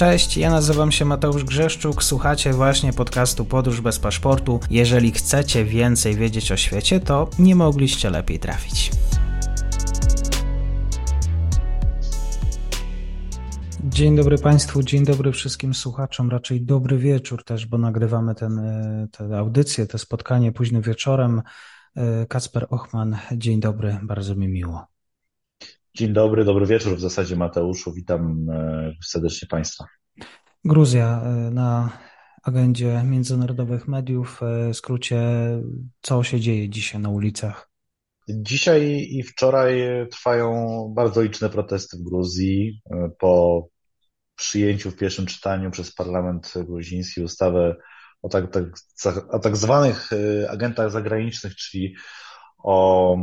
Cześć, ja nazywam się Mateusz Grzeszczuk, słuchacie właśnie podcastu Podróż bez paszportu. Jeżeli chcecie więcej wiedzieć o świecie, to nie mogliście lepiej trafić. Dzień dobry Państwu, dzień dobry wszystkim słuchaczom, raczej dobry wieczór też, bo nagrywamy ten, e, tę audycję, to spotkanie późnym wieczorem. E, Kacper Ochman, dzień dobry, bardzo mi miło. Dzień dobry, dobry wieczór w zasadzie Mateuszu, witam e, serdecznie Państwa. Gruzja na agendzie międzynarodowych mediów, w skrócie, co się dzieje dzisiaj na ulicach? Dzisiaj i wczoraj trwają bardzo liczne protesty w Gruzji po przyjęciu w pierwszym czytaniu przez parlament gruziński ustawy o tak, tak, o tak zwanych agentach zagranicznych, czyli o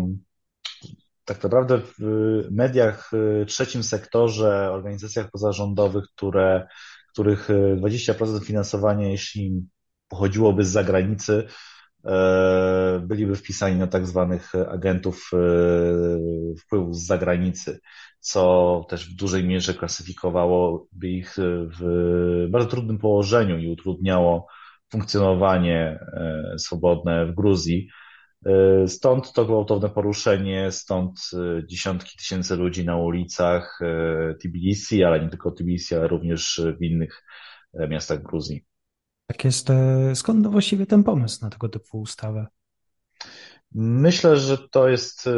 tak naprawdę w mediach w trzecim sektorze, organizacjach pozarządowych, które, których 20% finansowania, jeśli pochodziłoby z zagranicy, E, byliby wpisani na tak zwanych agentów e, wpływów z zagranicy, co też w dużej mierze klasyfikowałoby ich w bardzo trudnym położeniu i utrudniało funkcjonowanie e, swobodne w Gruzji. Stąd to gwałtowne poruszenie, stąd dziesiątki tysięcy ludzi na ulicach Tbilisi, ale nie tylko Tbilisi, ale również w innych miastach Gruzji. Tak jest. E, skąd właściwie ten pomysł na tego typu ustawę? Myślę, że to jest e,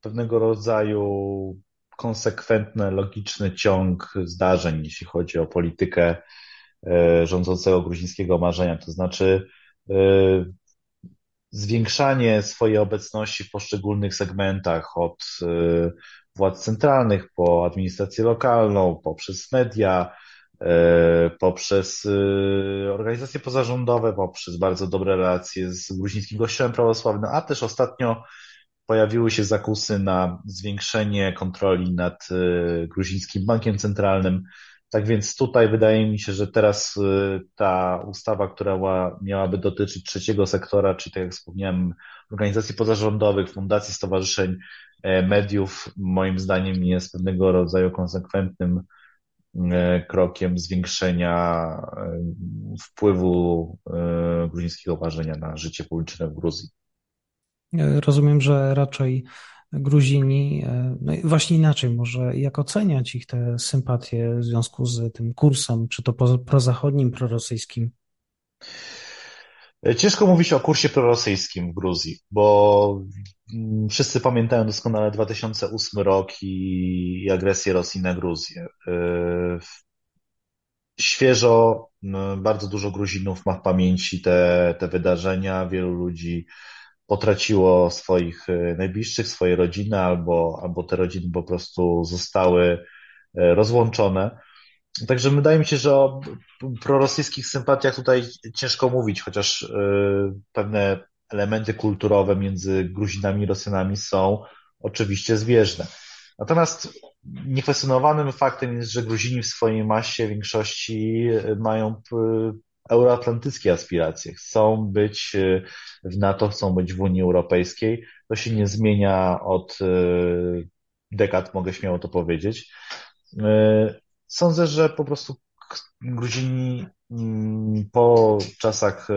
pewnego rodzaju konsekwentny, logiczny ciąg zdarzeń, jeśli chodzi o politykę e, rządzącego gruzińskiego marzenia. To znaczy zwiększanie swojej obecności w poszczególnych segmentach od władz centralnych po administrację lokalną, poprzez media, E, poprzez e, organizacje pozarządowe, poprzez bardzo dobre relacje z gruzińskim kościołem prawosławnym, a też ostatnio pojawiły się zakusy na zwiększenie kontroli nad gruzińskim bankiem centralnym. Tak więc tutaj wydaje mi się, że teraz ta ustawa, która miałaby dotyczyć trzeciego sektora, czyli tak jak wspomniałem, organizacji pozarządowych, fundacji, stowarzyszeń, mediów, moim zdaniem jest pewnego rodzaju konsekwentnym E, krokiem zwiększenia e, wpływu e, gruzińskiego ważenia na życie publiczne w Gruzji. Rozumiem, że raczej Gruzini, no i właśnie inaczej, może jak oceniać ich te sympatie w związku z tym kursem, czy to prozachodnim, prorosyjskim? Ciężko mówić o kursie prorosyjskim w Gruzji, bo wszyscy pamiętają doskonale 2008 rok i, agresję Rosji na Gruzję. Y, świeżo bardzo dużo Gruzinów ma w pamięci te, te wydarzenia. Wielu ludzi potraciło swoich y, najbliższych, swoje rodziny, albo, albo te rodziny po prostu zostały y, rozłączone. Także wydaje mi się, że o prorosyjskich sympatiach tutaj ciężko mówić, chociaż y, pewne elementy kulturowe między Gruzinami i Rosjanami są oczywiście zbieżne. Natomiast niekwestionowanym faktem jest, że Gruzini w swojej masie większości mają euroatlantyckie aspiracje. Chcą być y, w NATO, chcą być w Unii Europejskiej. To się nie zmienia od dekad, mogę śmiało to powiedzieć. Sądzę, że po prostu Gruzini mm, po czasach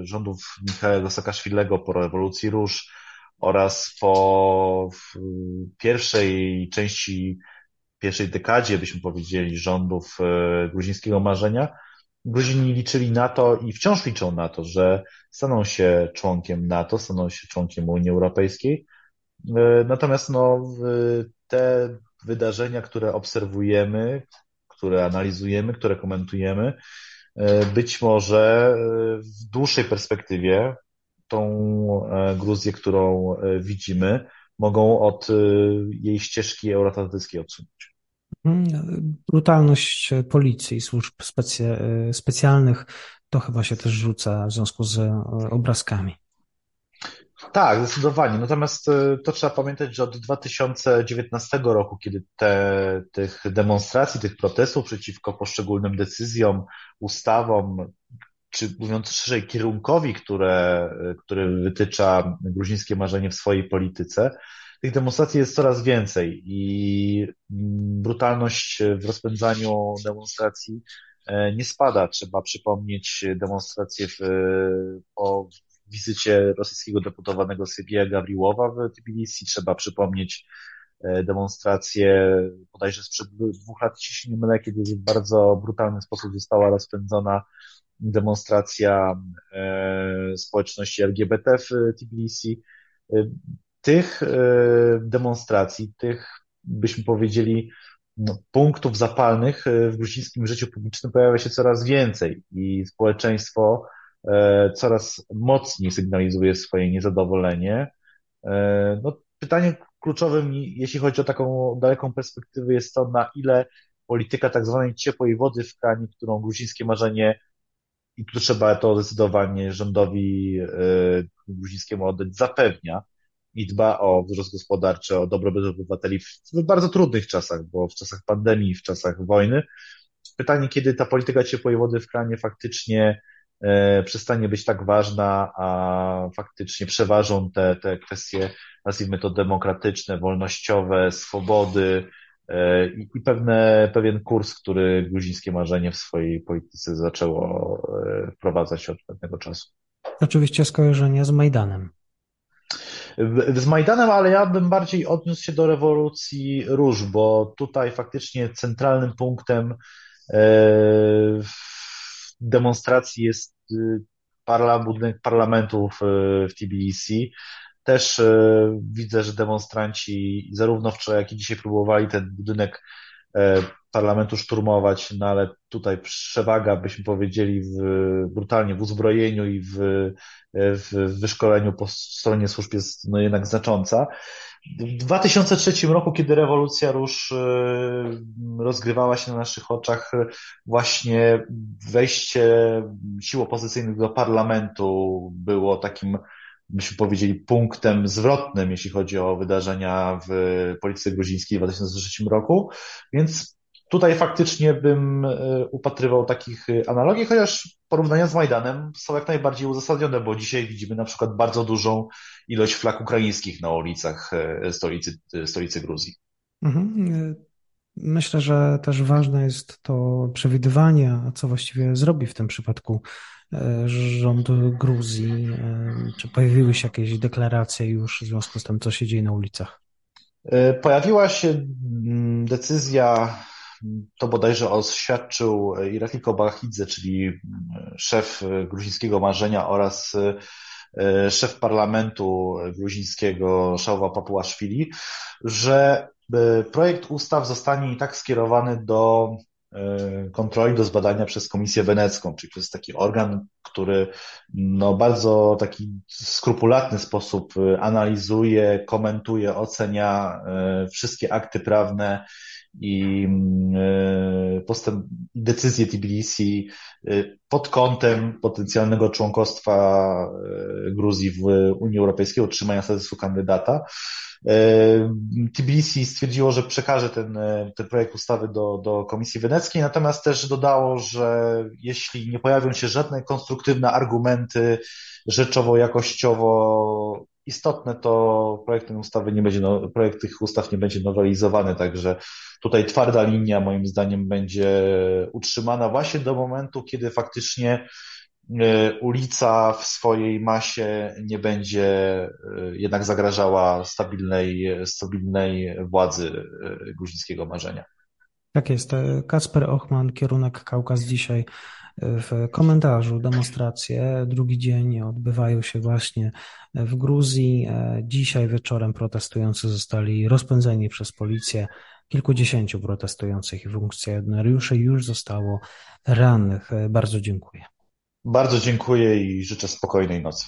rządów Michała Saakaszwilego, po rewolucji Róż oraz po pierwszej części, pierwszej dekadzie, byśmy powiedzieli, rządów gruzińskiego marzenia, Gruzini liczyli na to i wciąż liczą na to, że staną się członkiem NATO, staną się członkiem Unii Europejskiej. E, natomiast no, te wydarzenia, które obserwujemy, które analizujemy, które komentujemy, e, być może e, w dłuższej perspektywie tą Gruzję, którą widzimy, mogą od jej ścieżki euroatlantyckiej odsunąć. Mhm. Brutalność policji, służb specjalnych, to chyba się też rzuca w związku z obrazkami. Tak, zdecydowanie. Natomiast e, to trzeba pamiętać, że od 2019 roku, kiedy te, tych demonstracji, tych protestów przeciwko poszczególnym decyzjom, ustawom, czy mówiąc szerzej, kierunkowi, które, który wytycza gruzińskie marzenie w swojej polityce, tych demonstracji jest coraz więcej i mm, brutalność w rozpędzaniu demonstracji nie spada. Trzeba przypomnieć demonstracje w, po wizycie rosyjskiego deputowanego Sergieja Gawriłowa w Tbilisi. Trzeba przypomnieć demonstrację bodajże sprzed dwóch lat, jeśli się nie mylę, kiedy w bardzo brutalny sposób została rozpędzona demonstracja e, społeczności LGBT w Tbilisi. E, tych e, demonstracji, tych, byśmy powiedzieli, no, punktów zapalnych w gruzińskim życiu publicznym pojawia się coraz więcej i społeczeństwo coraz mocniej sygnalizuje swoje niezadowolenie. No, pytanie kluczowym, jeśli chodzi o taką daleką perspektywę, jest to, na ile polityka tak zwanej ciepłej wody w kranie, którą gruzińskie marzenie i tu trzeba to zdecydowanie rządowi e, gruzińskiemu oddać, zapewnia i dba o wzrost gospodarczy, o dobrobyt obywateli w, bardzo trudnych czasach, bo w czasach pandemii, w czasach wojny. Pytanie, kiedy ta polityka ciepłej wody w kranie faktycznie e, przestanie być tak ważna, a faktycznie przeważą te, te kwestie, nazwijmy to demokratyczne, wolnościowe, swobody, E, i pewne, pewien kurs, który gruzińskie marzenie w swojej polityce zaczęło e, wprowadzać od pewnego czasu. Oczywiście skojarzenie z Majdanem. Z Majdanem, ale ja bym bardziej odniósł się do rewolucji róż, bo tutaj faktycznie centralnym punktem e, demonstracji jest budynek parlamentu w, w Tbilisi. Też e, widzę, że demonstranci zarówno wczoraj, jak i dzisiaj próbowali ten budynek parlamentu szturmować, no ale tutaj przewaga, byśmy powiedzieli, w, brutalnie w uzbrojeniu i w, w wyszkoleniu po stronie służb jest no jednak znacząca. W 2003 roku, kiedy rewolucja róż e, rozgrywała się na naszych oczach, właśnie wejście sił opozycyjnych do parlamentu było takim byśmy powiedzieli, punktem zwrotnym, jeśli chodzi o wydarzenia w polityce gruzińskiej w 2003 roku, więc tutaj faktycznie bym e, upatrywał takich analogii, chociaż porównania z Majdanem są jak najbardziej uzasadnione, bo dzisiaj widzimy na przykład bardzo dużą ilość flag ukraińskich na ulicach e, stolicy, stolicy Gruzji. Mhm. Myślę, że też ważne jest to przewidywanie, co właściwie zrobi w tym przypadku e, rząd Gruzji. E, czy pojawiły się jakieś deklaracje już w związku z tym, co się dzieje na ulicach? E, pojawiła się decyzja, to bodajże oświadczył Irakliko Bachidze, czyli mm, szef gruzińskiego marzenia oraz szef parlamentu gruzińskiego Szałwa Papuaszwili, że projekt ustaw zostanie i tak skierowany do e, kontroli, do zbadania przez Komisję Wenecką, czyli przez taki organ, który no, bardzo taki skrupulatny sposób e, analizuje, komentuje, ocenia e, wszystkie akty prawne i postęp, decyzje Tbilisi pod kątem potencjalnego członkostwa Gruzji w Unii Europejskiej, otrzymania statusu kandydata. Tbilisi stwierdziło, że przekaże ten, e, ten projekt ustawy do, do Komisji Weneckiej, natomiast też dodało, że jeśli nie pojawią się żadne konstruktywne argumenty rzeczowo-jakościowo istotne, to projekt tej ustawy nie będzie, no, projekt tych ustaw nie będzie nowelizowany, także tutaj twarda linia moim zdaniem będzie utrzymana właśnie do momentu, kiedy faktycznie E, ulica w swojej masie nie będzie e, jednak zagrażała stabilnej, stabilnej władzy e, gruzińskiego marzenia. Tak jest. Kasper Ochman, kierunek Kaukaz dzisiaj w komentarzu demonstracje. Drugi dzień odbywają się właśnie w Gruzji. Dzisiaj wieczorem protestujący zostali rozpędzeni przez policję. Kilkudziesięciu protestujących i funkcjonariuszy już zostało rannych. Bardzo dziękuję. Bardzo dziękuję i życzę spokojnej nocy.